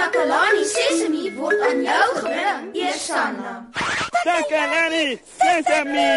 Takalani Sesemi word aan jou gebring, Eersanna. Takalani Sesemi.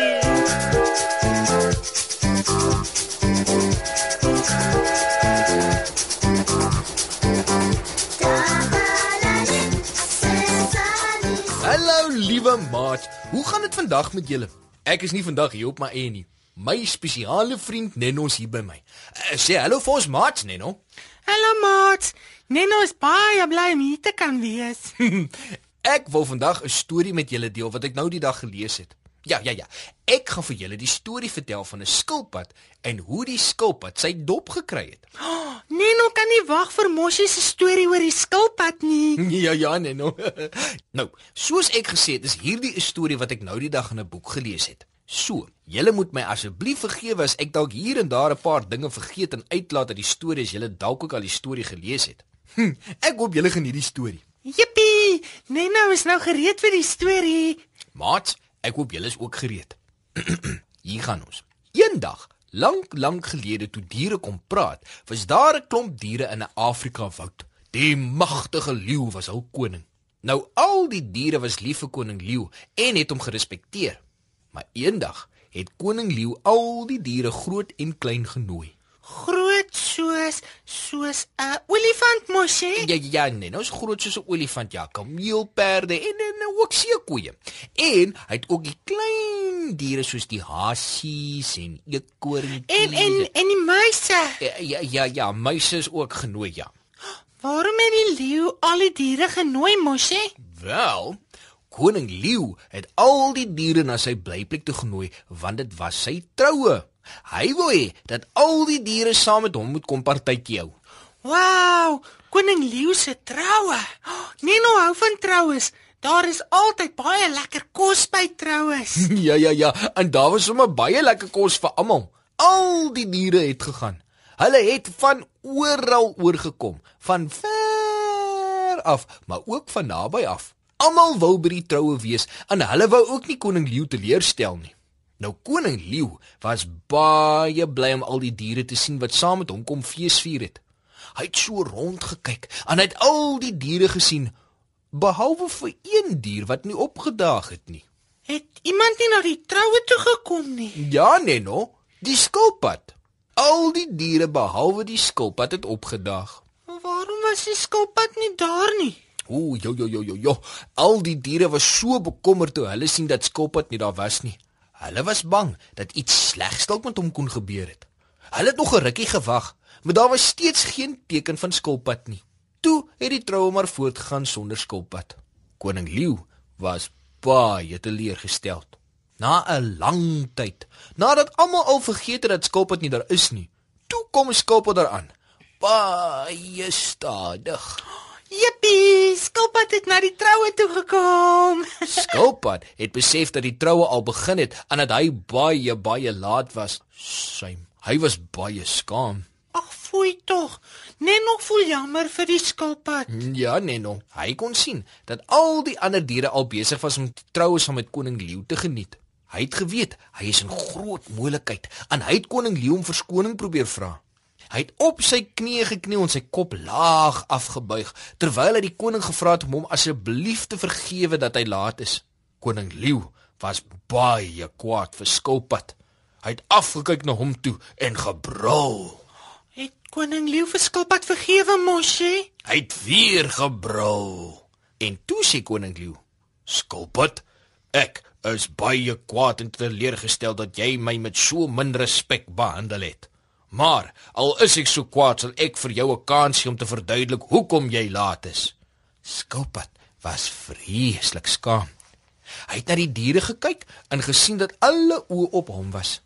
Hallo liewe maat. Hoe gaan dit vandag met julle? Ek is nie vandag hier op my eie nie. My spesiale vriend Nennos hier by my. Uh, sê hallo vir ons maat Nenno. Hallo maat. Neno is baie bly om hier te kan wees. Ek wil vandag 'n storie met julle deel wat ek nou die dag gelees het. Ja, ja, ja. Ek gaan vir julle die storie vertel van 'n skilpad en hoe die skilpad sy dop gekry het. Oh, Neno kan nie wag vir Moshi se storie oor die skilpad nie. Ja, ja, Nenno. nou, soos ek gesê het, is hierdie 'n storie wat ek nou die dag in 'n boek gelees het. So, julle moet my asseblief vergewe as ek dalk hier en daar 'n paar dinge vergeet en uitlaat uit die storie as julle dalk ook al die storie gelees het. Hm, ek hoop julle geniet die storie. Jippie! Neno is nou gereed vir die storie. Maat, ek hoop julle is ook gereed. hier gaan ons. Eendag, lank lank gelede toe diere kom praat, was daar 'n klomp diere in 'n Afrika woud. Die magtige leeu was hul koning. Nou al die diere was lief vir koning leeu en het hom gerespekteer. Maar eendag het koning leeu al die diere groot en klein genooi groot soos soos 'n olifant mos hè? Ja ja nee, nou is groot soos 'n olifant ja, kameelperde en en ook seekoeie. En hy het ook die klein diere soos die hasies en eekoorntjies. En en en die muise. Ja ja ja, ja muise is ook genooi ja. Waarom het die leeu al die diere genooi mos hè? Wel, koning leeu het al die diere na sy blyplek toe genooi want dit was sy troue. Hy wou hê dat al die diere saam met hom moet kom partytjie hou. Wow, koning Leeu se troue. Neno hou van troues. Daar is altyd baie lekker kos by troues. ja ja ja, en daar was sommer baie lekker kos vir almal. Al die diere het gegaan. Hulle het van oral oorgekom, van ver af, maar ook van naby af. Almal wou by die troue wees en hulle wou ook nie koning Leeu teleurstel nie. Nou koning leeu was baie bly om al die diere te sien wat saam met hom kom feesvier het. Hy het so rondgekyk en hy het al die diere gesien behalwe vir een dier wat nie opgedaag het nie. Het iemand nie na die troue toe gekom nie? Ja, nee no, die skilpad. Al die diere behalwe die skilpad het opgedaag. Waarom was die skilpad nie daar nie? Ooh, jo jo jo jo jo. Al die diere was so bekommerd toe hulle sien dat skilpad nie daar was nie. Hulle was bang dat iets slegs dalk met hom kon gebeur het. Hulle het nog 'n rukkie gewag, maar daar was steeds geen teken van skulpad nie. Toe het die troue maar voortgegaan sonder skulpad. Koning Leeu was baie teleurgesteld. Na 'n lang tyd, nadat almal al vergeet het dat skulpad nie daar is nie, toe kom skulpad daaraan. Baie stadig. Jippie, Skilpad het na die troue toe gekom. Skilpad het besef dat die troue al begin het en dat hy baie baie laat was. Sy, hy was baie skaam. Ag, foei tog. Net nog voel jammer vir die skilpad. Ja, Neno. Hy kon sien dat al die ander diere al besig was om die troue saam met koning Leeu te geniet. Hy het geweet hy is in groot moeilikheid en hy het koning Leeu om verskoning probeer vra. Hy het op sy knieë gekniel en sy kop laag afgebuig terwyl hy die koning gevra het om hom asseblief te vergewe dat hy laat is. Koning Leeu was baie kwaad vir Skilpad. Hy het afgekyk na hom toe en gebrul. Het koning Leeu vir Skilpad vergewe, Moshi? Hy het weer gebrul. En toe sê koning Leeu: "Skilpad, ek is baie kwaad en teleurgestel dat jy my met so min respek behandel het." Maar al is ek so kwaad, sal ek vir jou 'n kans gee om te verduidelik hoekom jy laat is. Skilpad was vreeslik skaam. Hy het na die diere gekyk en gesien dat alle oë op hom was.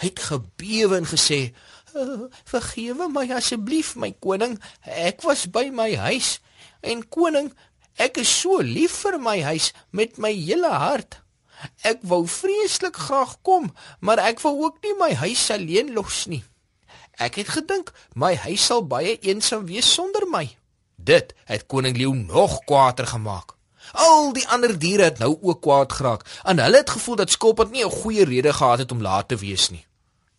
Hy het gebewe en gesê: oh, "Vergewe my asseblief, my koning. Ek was by my huis en koning, ek is so lief vir my huis met my hele hart. Ek wou vreeslik graag kom, maar ek wou ook nie my huis alleen los nie." Ek het gedink my huis sal baie eensaam wees sonder my. Dit het koning leeu nog kwaader gemaak. Al die ander diere het nou ook kwaad geraak en hulle het gevoel dat Skilpad nie 'n goeie rede gehad het om laat te wees nie.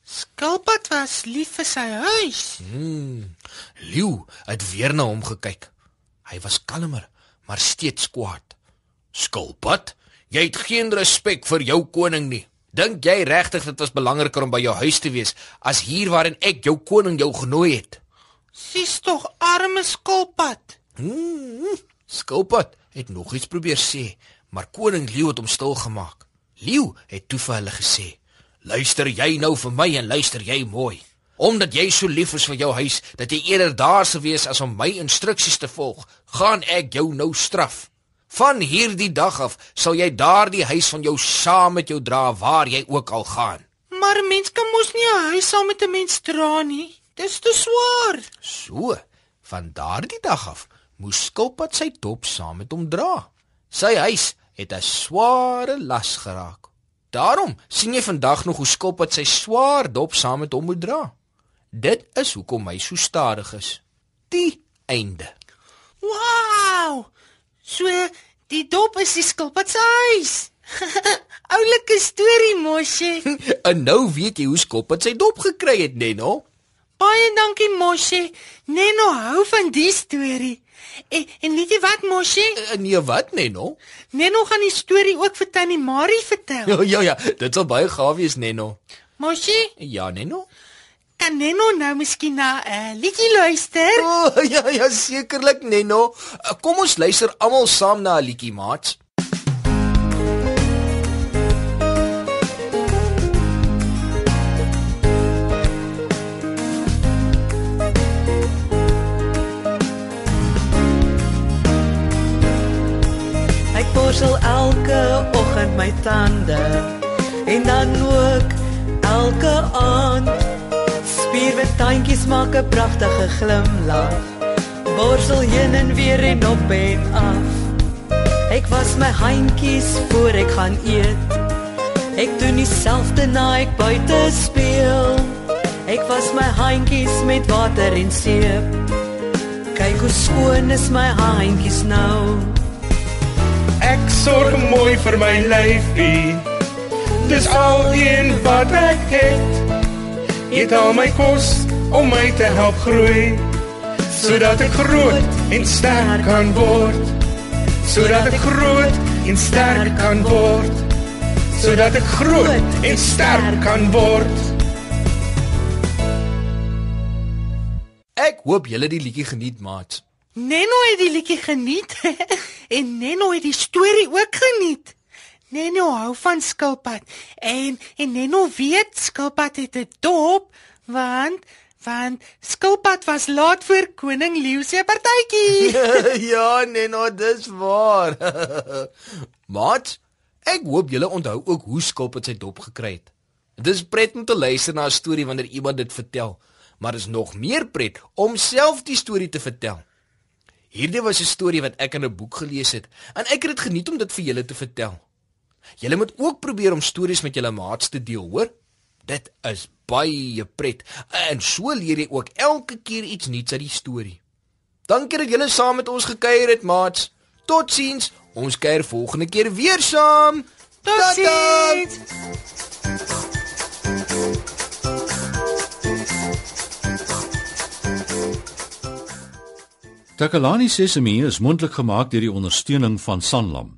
Skilpad was lief vir sy huis. Hmm. Leeu het weer na hom gekyk. Hy was kalmer, maar steeds kwaad. Skulpad, jy het geen respek vir jou koning nie. Dink jy regtig dit was belangriker om by jou huis te wees as hier waarin ek jou koning jou genooi het? Sis tog arme skulpad. Hmm, Skulpad het nog iets probeer sê, maar koning Leeu het hom stil gemaak. Leeu het toe vir hulle gesê: "Luister jy nou vir my en luister jy mooi. Omdat jy so lief is vir jou huis dat jy eerder daar sou wees as om my instruksies te volg, gaan ek jou nou straf. Van hierdie dag af sal jy daardie huis van jou saam met jou dra waar jy ook al gaan." Maar 'n mens kan mos nie 'n huis saam met 'n mens dra nie. Dis te swaar. So, van daardie dag af moes Skulpad sy dop saam met hom dra. Sy huis het 'n sware las geraak. Daarom sien jy vandag nog hoe Skulpad sy swaar dop saam met hom moet dra. Dit is hoekom hy so stadig is. Die einde. Wow! So die dop is die skulpad se huis. Oulike storie mosje. en nou weet jy hoe Skulpad sy dop gekry het, Nenno. Baie dankie mosje. Neno hou van die storie. En, en weet jy wat mosje? Uh, nee, wat, Nenno? Neno gaan die storie ook vir Tannie Marie vertel. Ja, ja, ja, dit sal baie gaaf wees, Nenno. Mosje, Ja, Nenno. Kan Neno nou miskien na 'n uh, liedjie luister? O, oh, ja, ja, sekerlik, Nenno. Uh, Kom ons luister almal saam na 'n liedjie, maats. Tandjies maak 'n pragtige glimlag. Borsel heen en weer en op en af. Ek was my handjies voor ek gaan eet. Ek doen dieselfde na ek buite speel. Ek was my handjies met water en seep. Kyk hoe skoon is my handjies nou. Ek sorg mooi vir my lyfie. Dis al een wat ek het. Eet al my kos om my te help groei. Sodat ek groot en sterk kan word. Sodat ek groot en sterk kan word. Sodat ek groot en sterk kan word. Ek hoop julle die liedjie geniet, maats. Neno het die liedjie geniet en Neno het die storie ook geniet. Neno hou van skilpad en en Neno weet skilpad het 'n dop want want skilpad was laat vir koning Leeu se partytjie. ja, Nenno, dis waar. maats, ek hoop julle onthou ook hoe het sy dop gekry het. Dit is pret om te luister na 'n storie wanneer iemand dit vertel, maar is nog meer pret om self die storie te vertel. Hierdie was 'n storie wat ek in 'n boek gelees het en ek het dit geniet om dit vir julle te vertel. Julle moet ook probeer om stories met julle maats te deel, hoor? Dit is baie pret en so leer jy ook elke keer iets nuuts uit die storie. Dankie dat julle saam met ons gekuier het, maats. Totsiens. Ons kuier volgende keer weer saam. Totsiens. Takalani Sesemi is mondelik gemaak deur die ondersteuning van Sanlam.